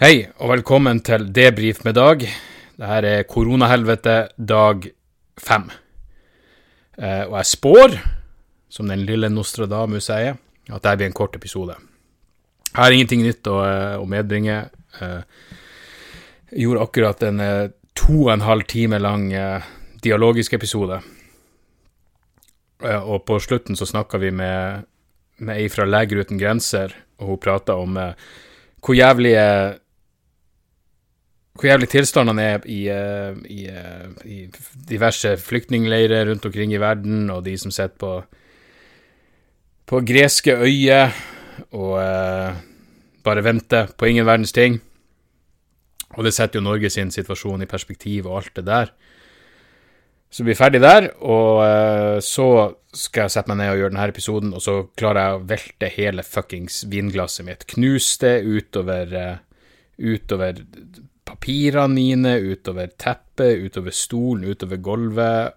Hei, og velkommen til Debrif med Dag. Dette er koronahelvete dag fem. Eh, og jeg spår, som den lille Nostradamus sier, at dette blir en kort episode. Jeg har ingenting nytt å, eh, medbringe. Eh, jeg gjorde akkurat en eh, to og en halv time lang eh, dialogisk episode. Eh, og på slutten så snakka vi med, med ei fra Leger uten grenser, og hun prata om eh, hvor jævlige hvor jævlig tilstandene er i, eh, i, eh, i diverse flyktningleirer rundt omkring i verden, og de som sitter på, på greske øyer og eh, bare venter på ingen verdens ting. Og det setter jo Norge sin situasjon i perspektiv og alt det der. Så blir vi ferdig der, og eh, så skal jeg sette meg ned og gjøre denne episoden, og så klarer jeg å velte hele fuckings vinglasset mitt. Knuse det utover, eh, utover papirene mine, utover teppet, utover stolen, utover gulvet,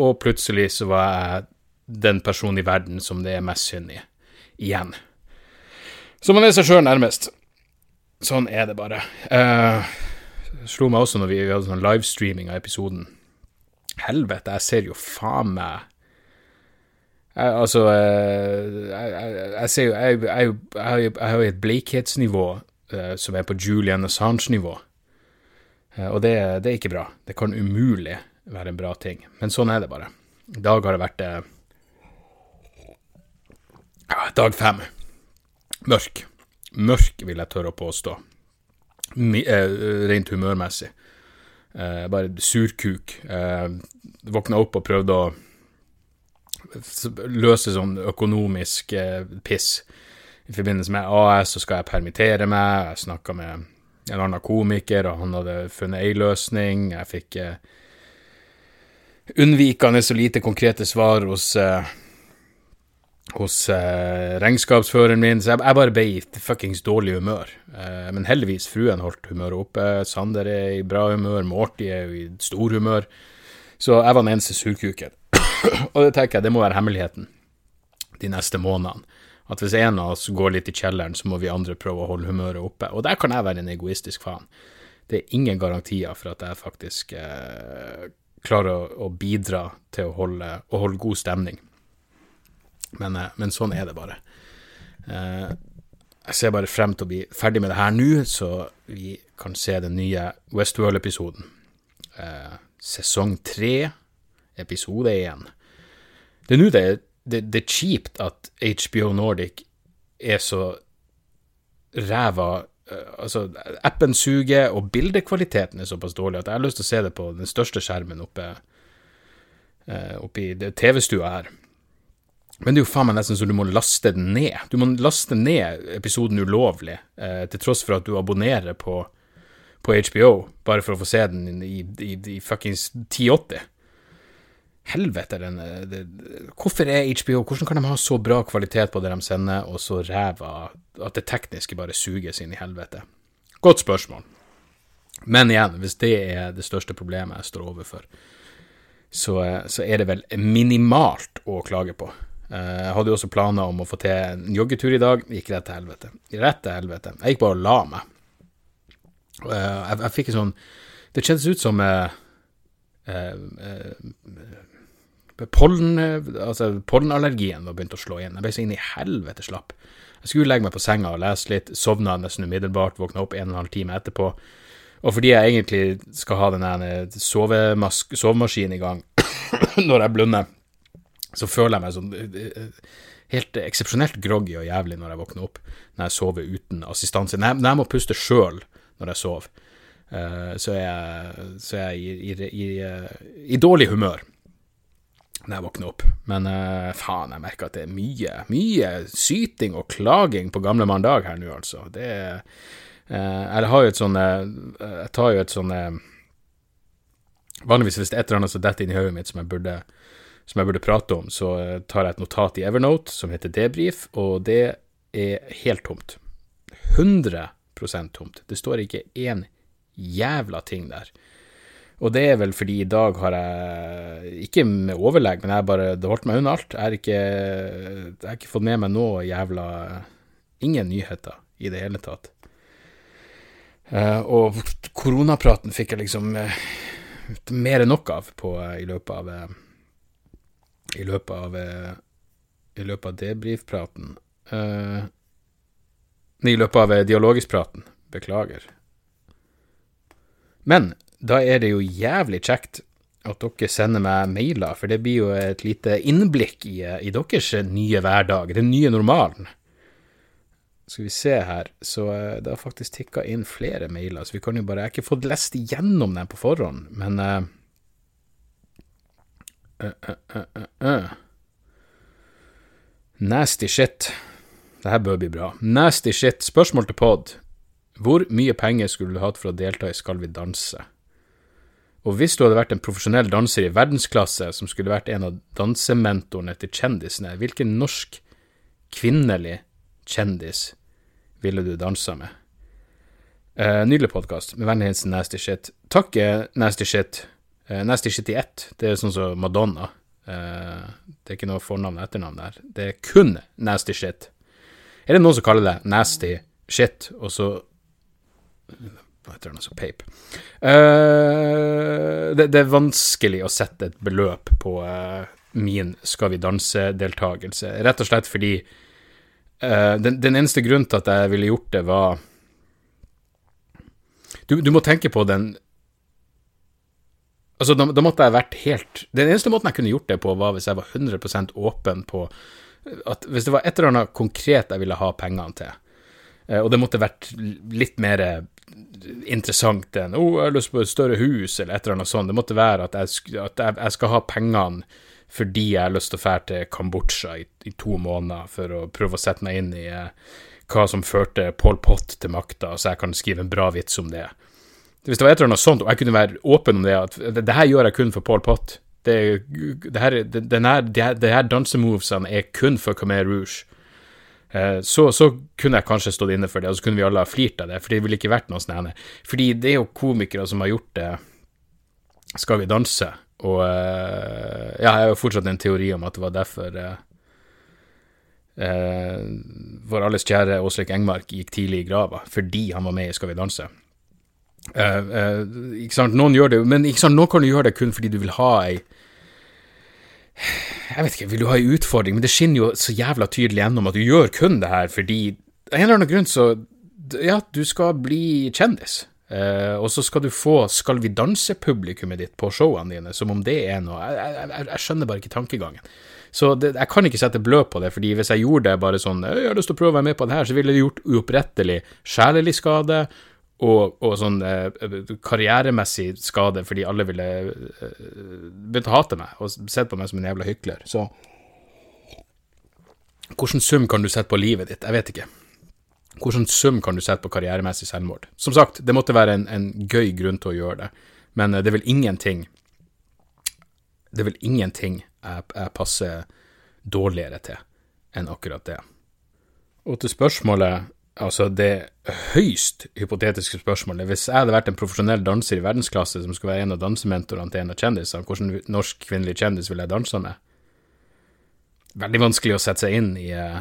og plutselig så var jeg den personen i verden som det er mest synd i. Igjen. Så man er seg sjøl nærmest. Sånn er det bare. Uh, slo meg også når vi hadde sånn livestreaming av episoden. Helvete, jeg ser jo faen meg jeg, Altså, eh, jeg, jeg, jeg ser jo Jeg, har jo et blekhetsnivå som er på Julian Assange-nivå. Eh, og det, det er ikke bra. Det kan umulig være en bra ting. Men sånn er det bare. I dag har det vært eh, dag fem. Mørk. Mørk, vil jeg tørre å påstå. Mi, eh, rent humørmessig. Eh, bare surkuk. Eh, våkna opp og prøvde å løse sånn økonomisk eh, piss. I forbindelse med AS så skal jeg permittere meg. Jeg snakka med en annen komiker, og han hadde funnet ei løsning. Jeg fikk eh, unnvikende så lite konkrete svar hos eh, hos eh, regnskapsføreren min, så jeg, jeg bare ble i fuckings dårlig humør. Eh, men heldigvis, fruen holdt humøret oppe, Sander er i bra humør, Morty er jo i stor humør, så jeg var den eneste surkuken. og det tenker jeg, det må være hemmeligheten de neste månedene. At hvis en av oss går litt i kjelleren, så må vi andre prøve å holde humøret oppe. Og der kan jeg være en egoistisk faen. Det er ingen garantier for at jeg faktisk eh, klarer å, å bidra til å holde, å holde god stemning. Men, eh, men sånn er det bare. Eh, jeg ser bare frem til å bli ferdig med det her nå, så vi kan se den nye Westworld-episoden. Eh, sesong tre, episode én. Det er nå det, det, det er kjipt at HBO Nordic er så ræva eh, Altså, appen suger, og bildekvaliteten er såpass dårlig at jeg har lyst til å se det på den største skjermen oppe, eh, oppe i TV-stua her. Men det er jo faen meg nesten så du må laste den ned. Du må laste ned episoden ulovlig, eh, til tross for at du abonnerer på, på HBO, bare for å få se den i, i, i fuckings 1080. Helvete, den eh, Hvorfor er HBO Hvordan kan de ha så bra kvalitet på det de sender, og så ræva at det tekniske bare suges inn i helvete? Godt spørsmål. Men igjen, hvis det er det største problemet jeg står overfor, så, eh, så er det vel minimalt å klage på. Eh, Jeg hadde jo også planer om å få til en joggetur i dag. Gikk rett til helvete. Rett til helvete. Jeg gikk bare og la meg. Jeg, jeg fikk en sånn Det kjentes ut som eh, eh, pollen, altså pollenallergien var begynt å slå inn. Jeg ble så inn i helvete slapp. Jeg skulle legge meg på senga og lese litt, sovna nesten umiddelbart, våkna opp en og en halv time etterpå. Og fordi jeg egentlig skal ha den sovemaskinen i gang når jeg blunder, så føler jeg meg sånn eh, helt eksepsjonelt groggy og jævlig når jeg våkner opp, når jeg sover uten assistanse. Når jeg, når jeg må puste sjøl når jeg sover, eh, så er jeg, så er jeg i, i, i, eh, i dårlig humør når jeg våkner opp. Men uh, faen, jeg merker at det er mye, mye syting og klaging på gamle mandag her nå, altså. Det er jeg har jo et sånn Jeg tar jo et sånn Vanligvis hvis det er et eller annet som detter inn i hodet mitt som jeg burde som jeg burde prate om, så tar jeg et notat i Evernote som heter debrief, og det er helt tomt. 100% tomt. Det står ikke én jævla ting der. Og det er vel fordi i dag har jeg, ikke med overlegg, men jeg bare det holdt meg unna alt. Jeg har ikke, jeg har ikke fått med meg noe jævla Ingen nyheter i det hele tatt. Uh, og koronapraten fikk jeg liksom uh, mer enn nok av på, uh, i løpet av I løpet av I løpet av debrifpraten. I løpet av eh, dialogisk-praten. Beklager. Men da er det jo jævlig kjekt at dere sender meg mailer, for det blir jo et lite innblikk i, i deres nye hverdag, den nye normalen. Skal vi se her, så eh, det har faktisk tikka inn flere mailer, så vi kan jo bare Jeg har ikke fått lest igjennom dem på forhånd, men uh, uh, uh, Nasty shit. Det her bør bli bra. Nasty shit. Spørsmål til pod. Hvor mye penger skulle du hatt for å delta i Skal vi danse? Og hvis du hadde vært en profesjonell danser i verdensklasse som skulle vært en av dansementorene til kjendisene, hvilken norsk kvinnelig kjendis ville du dansa med? Uh, nydelig podkast. Med vennlig hilsen Nasty Shit. Takk, uh, Nasty Shit. Uh, nasty Shit i ett. Det er sånn som Madonna. Uh, det er ikke noe fornavn og etternavn der. Det er kun Nasty Shit. Er det noen som kaller det nasty shit, og så Hva heter det, altså pape? Uh, det, det, er vanskelig å sette et beløp på uh, min Skal vi danse-deltakelse, rett og slett fordi uh, den, den, eneste grunnen til at jeg ville gjort det, var Du, du må tenke på den Altså, da, da, måtte jeg vært helt Den eneste måten jeg kunne gjort det på, var hvis jeg var 100% åpen på at hvis det var et eller annet konkret jeg ville ha pengene til, eh, og det måtte vært litt mer interessant enn oh, jeg har lyst på et større hus', eller et eller annet sånt. Det måtte være at jeg, at jeg skal ha pengene fordi jeg har lyst til å dra til Kambodsja i, i, to måneder for å prøve å sette meg inn i eh, hva som førte Pol Pot til makta, så jeg kan skrive en bra vits om det. Hvis det var et eller annet sånt, og jeg kunne være åpen om det, at det, det her gjør jeg kun for Pol Pot, det, det, her, det her, her dansemovesene er kun for Khmer Rouge. Eh, så, så, kunne jeg kanskje stått inne for det, og så kunne vi alle ha flirt av det, for det ville ikke vært noe sånn Fordi det er jo komikere som har gjort det Skal vi danse? Og eh, ja, jeg har jo fortsatt en teori om at det var derfor eh, eh, vår alles kjære Åsrik Engmark gikk tidlig i grava, fordi han var med i Skal vi danse. Eh, eh, ikke sant, Noen gjør det, men ikke sant, noen kan gjøre det kun fordi du vil ha ei Jeg vet ikke, vil du ha ei utfordring, men det skinner jo så jævla tydelig gjennom at du gjør kun det her fordi Av en eller annen grunn så Ja, du skal bli kjendis. Uh, og så skal du få Skal vi danse-publikummet ditt på showene dine, som om det er noe Jeg, jeg, jeg skjønner bare ikke tankegangen. Så det, jeg kan ikke sette blø på det, fordi hvis jeg gjorde det bare sånn Jeg har lyst til å prøve å være med på det her, så ville det gjort uopprettelig sjelelig skade og, og sånn eh, karrieremessig skade fordi alle ville eh, begynt å hate meg og sett på meg som en jævla hykler. Så hvilken sum kan du sette på livet ditt? Jeg vet ikke. Hvilken sum kan du sette på karrieremessig selvmord? Som sagt, det måtte være en, en gøy grunn til å gjøre det, men eh, det er vel ingenting Det er vel ingenting jeg, jeg passer dårligere til enn akkurat det. Og til spørsmålet altså det høyst hypotetiske spørsmålet Hvis jeg hadde vært en profesjonell danser i verdensklasse som skulle være en av dansementorene til en av kjendisene, hvilken norsk kvinnelig kjendis ville jeg dansa med? Veldig vanskelig å sette seg inn i, uh,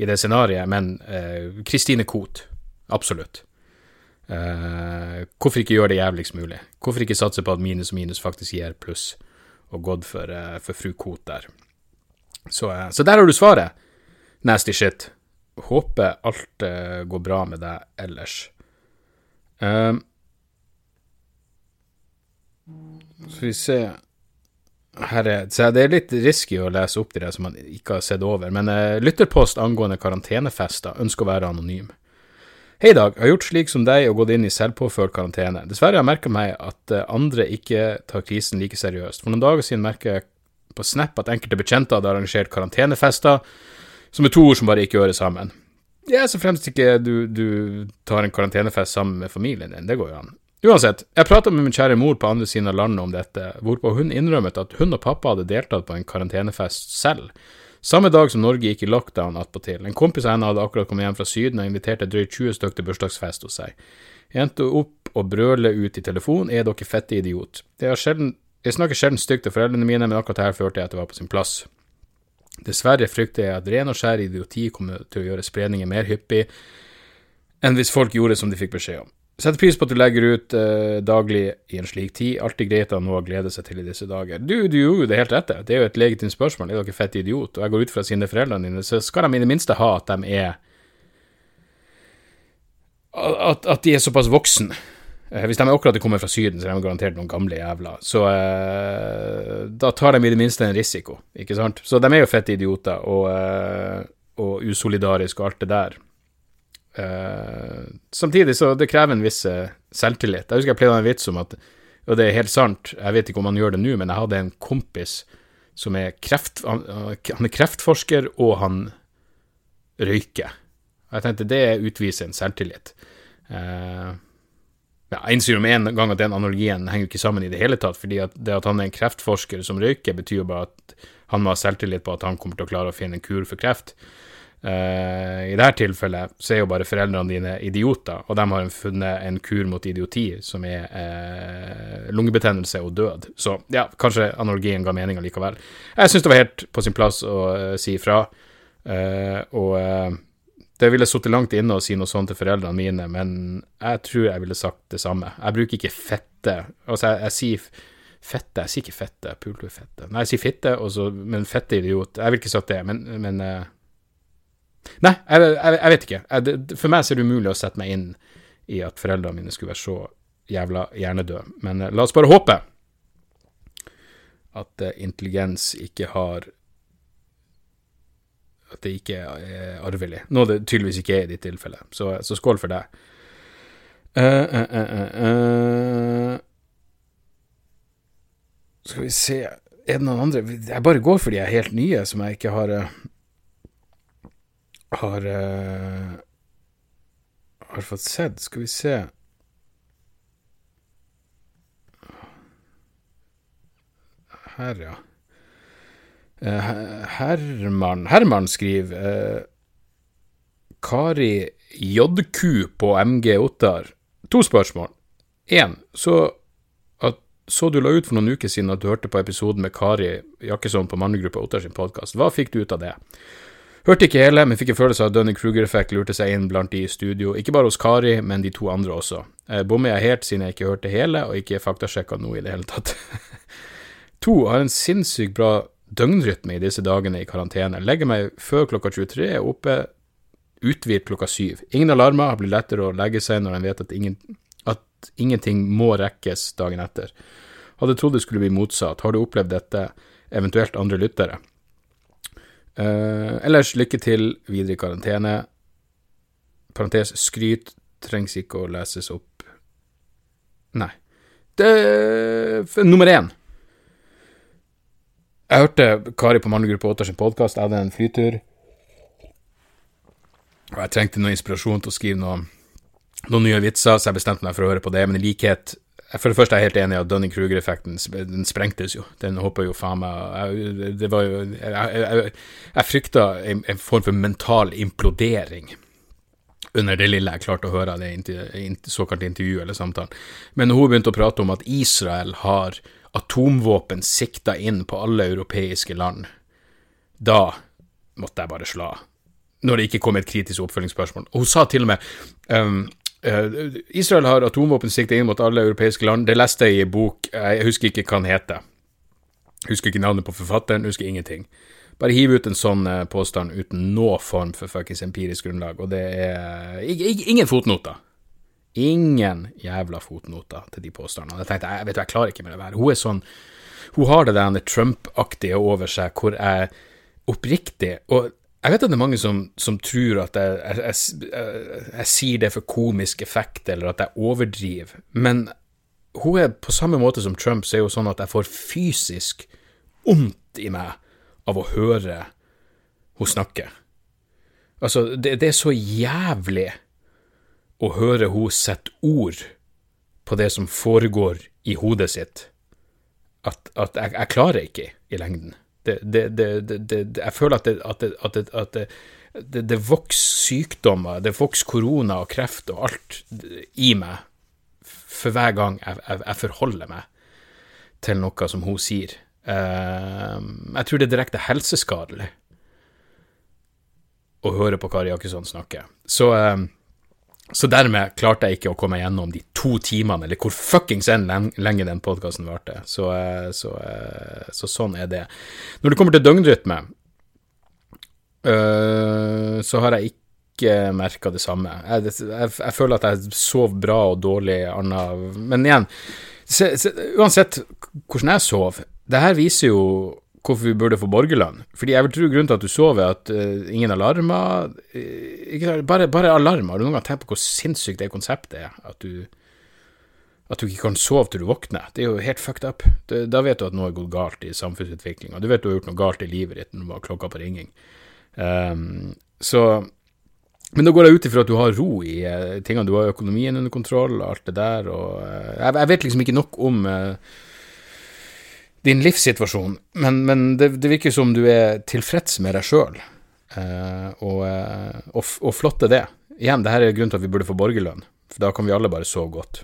i det scenarioet, men Kristine uh, Koht, absolutt. Uh, hvorfor ikke gjøre det jævligst mulig? Hvorfor ikke satse på at minus og minus faktisk gir pluss, og gått for, for fru Koht der? Så, så der har du svaret. Nasty shit håper alt uh, går bra med deg ellers. Uh, skal vi se her er, Det er litt risky å lese opp det som man ikke har sett over, men uh, lytterpost angående karantenefester ønsker å være anonym. Hei, Dag. Jeg har gjort slik som deg og gått inn i selvpåført karantene. Dessverre har jeg merka meg at andre ikke tar krisen like seriøst. For noen dager siden merka jeg på Snap at enkelte bekjente hadde arrangert karantenefester som er to ord som bare ikke hører sammen. Ja, så fremst ikke du, du tar en karantenefest sammen med familien din. Det går jo an. Uansett, jeg prata med min kjære mor på andre siden av landet om dette, hvorpå hun innrømmet at hun og pappa hadde deltatt på en karantenefest selv. Samme dag som Norge gikk i lockdown attpåtil. En kompis av henne hadde akkurat kommet hjem fra Syden og inviterte drøyt 20 stykker til bursdagsfest hos seg. Jeg endte opp og brøle ut i telefon, er dere fette idiot? Jeg, sjelden, jeg snakker sjelden stygt til foreldrene mine, men akkurat her følte jeg at det var på sin plass. Dessverre frykter jeg at ren og skjær idioti kommer til å gjøre spredningen mer hyppig enn hvis folk gjorde som de fikk beskjed om. Setter pris på at du legger ut eh, daglig i en slik tid. Alltid greit ha noe å glede seg til i disse dager. Du, du gjorde jo det helt rette. Det er jo et legitimt spørsmål. Er dere fett idiot? Og jeg går ut fra sine foreldrene dine, så skal de i det minste ha at de er At, at de er såpass voksen. Uh, hvis de akkurat kommet fra Syden, så er de garantert noen gamle jævler. Så uh, da tar de i det minste en risiko, ikke sant? Så de er jo fette idioter og, og usolidariske og alt det der. Uh, samtidig så det krever en viss uh, selvtillit. Jeg husker jeg pleide en vits om at, og det er helt sant, jeg vet ikke om han gjør det nå, men jeg hadde en kompis som er kreft, han, han er kreftforsker, og han røyker. Jeg tenkte det utviser en selvtillit. Uh, jeg innser jo med en gang at den analogien henger ikke sammen i det hele tatt, fordi at det at han er en kreftforsker som røyker, betyr jo bare at han må ha selvtillit på at han kommer til å klare å finne en kur for kreft. Uh, I dette tilfellet så er jo bare foreldrene dine idioter, og de har funnet en kur mot idioti, som er uh, lungebetennelse og død. Så ja, kanskje analogien ga mening likevel. Jeg syns det var helt på sin plass å uh, si ifra, og det ville sittet langt inne å si noe sånt til foreldrene mine, men jeg tror jeg ville sagt det samme. Jeg bruker ikke fette. Altså, jeg, jeg sier fette, jeg sier ikke fette, pulverfette. Nei, jeg sier fitte, også, men fette idiot. Jeg ville ikke sagt det, men, men Nei, jeg, jeg, jeg vet ikke. Jeg, for meg er det umulig å sette meg inn i at foreldrene mine skulle være så jævla hjernedøde. Men uh, la oss bare håpe at uh, intelligens ikke har At det ikke er arvelig. Noe det tydeligvis ikke er i ditt tilfelle. Så, så skål for det. Uh, skal vi se Er det noen andre Jeg bare går for de er helt nye, som jeg ikke har har uh, Har fått sett. Skal vi se Her, ja. Uh, Herman Herman skriver uh, Kari JQ på MG Ottar. To spørsmål. Én, så så du la ut for noen uker siden at du hørte på episoden med Kari Jakkesson på Mannegruppa Ottar sin podkast. Hva fikk du ut av det? Hørte ikke hele, men fikk en følelse av at Dunning-Kruger-effekt lurte seg inn blant de i studio, ikke bare hos Kari, men de to andre også. Eh, bommer jeg helt siden jeg ikke hørte hele, og ikke faktasjekka noe i det hele tatt. to, har en sinnssykt bra døgnrytme i disse dagene i karantene. Legger meg før klokka 23, er oppe uthvilt klokka syv. Ingen alarmer, har blitt lettere å legge seg når en vet at, ingen, at ingenting må rekkes dagen etter. Hadde trodd det skulle bli motsatt. Har du opplevd dette, eventuelt andre lyttere? Uh, ellers lykke til videre i karantene. Parentes skryt trengs ikke å leses opp. Nei. Det Nummer én. Jeg hørte Kari på Mandelgruppe 8 sin podkast. Jeg hadde en flytur. Og jeg trengte noe inspirasjon til å skrive noe, noen nye vitser, så jeg bestemte meg for å høre på det. Men i likhet for det første er jeg helt enig i at Dunning-Kruger-effekten den sprengtes jo. Den hoppa jo faen meg Det var jo Jeg, jeg, jeg frykta en, en, form for mental implodering under det lille jeg klarte å høre av det såkalte intervjuet eller samtalen. Men hun begynte å prate om at Israel har atomvåpen sikta inn på alle europeiske land, da måtte jeg bare slå av. Når det ikke kom et kritisk oppfølgingsspørsmål. Og hun sa til og med um, Uh, Israel har atomvåpen sikta inn mot alle europeiske land. Det leste jeg i en bok, jeg husker ikke hva den heter. Husker ikke navnet på forfatteren, husker ingenting. Bare hiv ut en sånn uh, påstand uten noe form for fuckings empirisk grunnlag, og det er uh, ingen fotnoter. Ingen jævla fotnoter til de påstandene. Jeg tenkte, jeg vet du, jeg klarer ikke med det her. Hun er sånn Hun har det der Trump-aktige over seg, hvor jeg oppriktig Og jeg vet at det er mange som, som tror at jeg, jeg, jeg, jeg, sier det for komisk effekt, eller at jeg overdriver, men hun er på samme måte som Trump, så er hun sånn at jeg får fysisk vondt i meg av å høre hun snakke. Altså, det, det er så jævlig å høre hun sette ord på det som foregår i hodet sitt, at, at jeg, jeg, klarer ikke i lengden. Det, det, jeg føler at det, at det, at det, det vokser sykdommer, det vokser korona og kreft og alt i meg for hver gang jeg, jeg, jeg forholder meg til noe som hun sier. Uh, jeg tror det er direkte helseskadelig å høre på Kari Jakkesson snakke. Så, uh, så dermed klarte jeg ikke å komme gjennom de to timene, eller hvor fuckings enn lenge den podkasten varte. Så, uh, så, så, sånn er det. Når det kommer til døgnrytme, så har jeg ikke merka det samme. Jeg, jeg, jeg, føler at jeg sov bra og dårlig anna Men igjen, se, se, uansett hvordan jeg sov, det her viser jo hvorfor vi burde få borgerlønn. Fordi jeg vil tro grunnen til at du sover, er at uh, ingen alarmer uh, bare, bare alarmer. Har du noen gang tenkt på hvor sinnssykt det konseptet er? At du, at du ikke kan sove til du våkner. Det er jo helt fucked up. Da vet du at noe er gått galt i samfunnsutviklinga. Du vet du har gjort noe galt i livet ditt når du har klokka på ringing. Um, så men da går jeg ut ifra at du har ro i uh, tingene. Du har økonomien under kontroll og alt det der. Og, jeg, jeg, vet liksom ikke nok om din livssituasjon, men, men det, det, virker som du er tilfreds med deg sjøl, eh, og, eh, og, og flott er det. Igjen, det her er grunnen til at vi burde få borgerlønn, for da kan vi alle bare sove godt.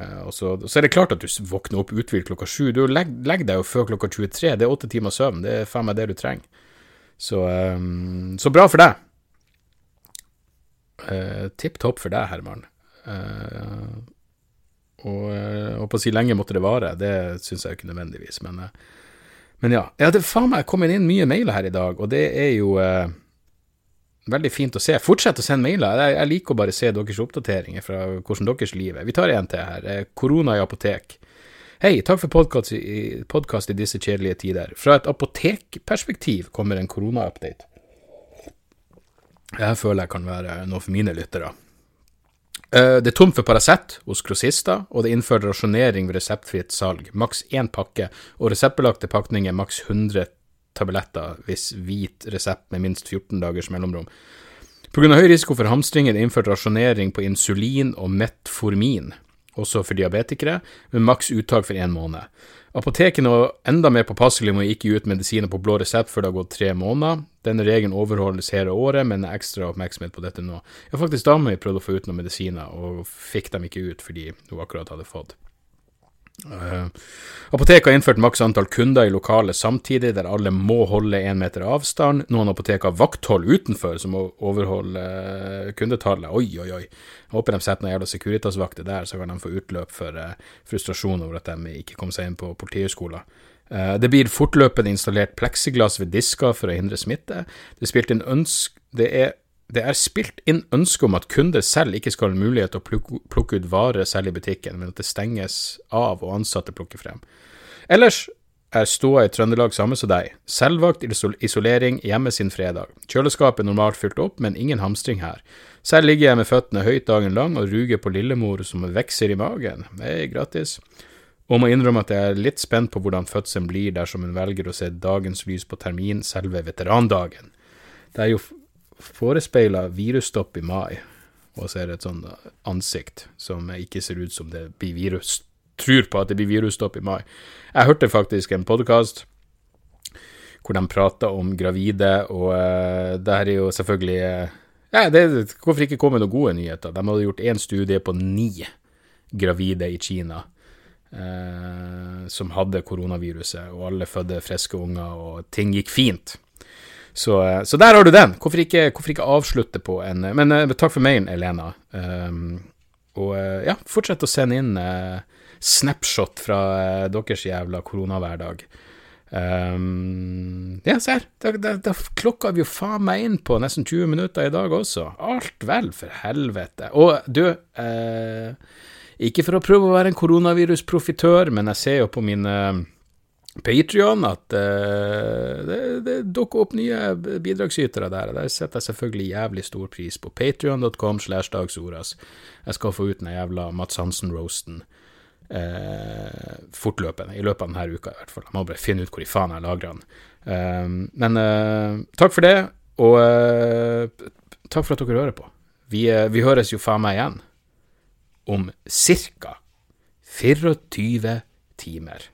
Eh, og så, så, er det klart at du våkner opp uthvilt klokka sju. Du legger legg deg jo før klokka 23, det er åtte timer søvn, det er faen meg det du trenger. Så, eh, så bra for deg. Eh, Tipp topp for deg, Herman. Uh, og på å si lenge måtte det vare, det syns jeg ikke nødvendigvis, men, eh, men ja. Jeg hadde faen meg kommet inn mye mailer her i dag, og det er jo eh, veldig fint å se. Fortsett å sende mailer. Jeg, jeg, liker å bare se deres oppdateringer fra hvordan deres liv er. Vi tar en til her. Eh, korona i apotek. Hei, takk for podkast i, i disse kjedelige tider. Fra et apotekperspektiv kommer en korona-update. Jeg føler jeg kan være noe for mine lyttere. Eh, det er tomt for Paracet hos grossister, og det er innført rasjonering ved reseptfritt salg. Maks én pakke, og reseptbelagte pakninger maks 100 tabletter hvis hvit resept med minst 14 dagers mellomrom. Pga. høy risiko for hamstring er det innført rasjonering på insulin og metformin, også for diabetikere, med maks uttak for én måned. Apotekene var enda mer påpasselige med å ikke gi ut medisiner på blå resept før det har gått tre måneder. Denne regelen overholdes hele året, men ekstra oppmerksomhet på dette nå. Har faktisk dama mi prøvd å få ut noen medisiner, og fikk dem ikke ut fordi hun akkurat hadde fått. Uh, Apoteket har innført maks antall kunder i lokalet samtidig, der alle må holde én meter avstand. Noen apotek har vakthold utenfor, som må overholde uh, kundetallet. Oi, oi, oi. Jeg håper de setter noen jævla Securitas-vakter der, så kan de få utløp for uh, frustrasjon over at de ikke kom seg inn på politihøgskolen. det blir fortløpende installert pleksiglass ved disker for å hindre smitte. Det, en ønsk det er det er spilt inn ønske om at kunder selv ikke skal ha mulighet til å plukke, ut varer selv i butikken, men at det stenges av og ansatte plukker frem. Ellers er ståa i Trøndelag samme som deg. Selvvakt isolering hjemme sin fredag. Kjøleskapet er normalt fylt opp, men ingen hamstring her. Selv ligger jeg med føttene høyt dagen lang og ruger på lillemor som vokser i magen. Hei, grattis. Og må innrømme at jeg er litt spent på hvordan fødselen blir dersom hun velger å se dagens lys på termin, selve veterandagen. Det er jo forespeila virusstopp i mai, og så er det et sånt ansikt som ikke ser ut som det blir virus Tror på at det blir virusstopp i mai. Jeg hørte faktisk en podkast hvor de prata om gravide, og uh, det her er jo selvfølgelig uh, ja, det, Hvorfor ikke komme med noen gode nyheter? De hadde gjort én studie på ni gravide i Kina. Uh, som hadde koronaviruset, og alle fødte friske unger, og ting gikk fint. Så, eh, så, der har du den. Hvorfor ikke, hvorfor ikke avslutte på en Men uh, takk for mailen, Elena. Um, og uh, ja, fortsett å sende inn uh, snapshot fra deres jævla koronahverdag. Um, ja, se her. Da, da, klokka vi jo faen meg inn på nesten 20 minutter i dag også. Alt vel, for helvete. Og du Ikke for å prøve å være en koronavirusprofitør, men jeg ser jo på mine Patrion at uh, det, det, dukker opp nye bidragsytere der. Der setter jeg selvfølgelig jævlig stor pris på. Patrion.com slash dagsordas. Jeg skal få ut den jævla Mats Hansen-roasten uh, fortløpende. I løpet av denne uka, i hvert fall. Jeg må bare finne ut hvor i faen jeg lagrer den. Uh, men takk for det, og takk for at dere hører på. Vi, vi høres jo faen meg igjen om ca. 24 timer.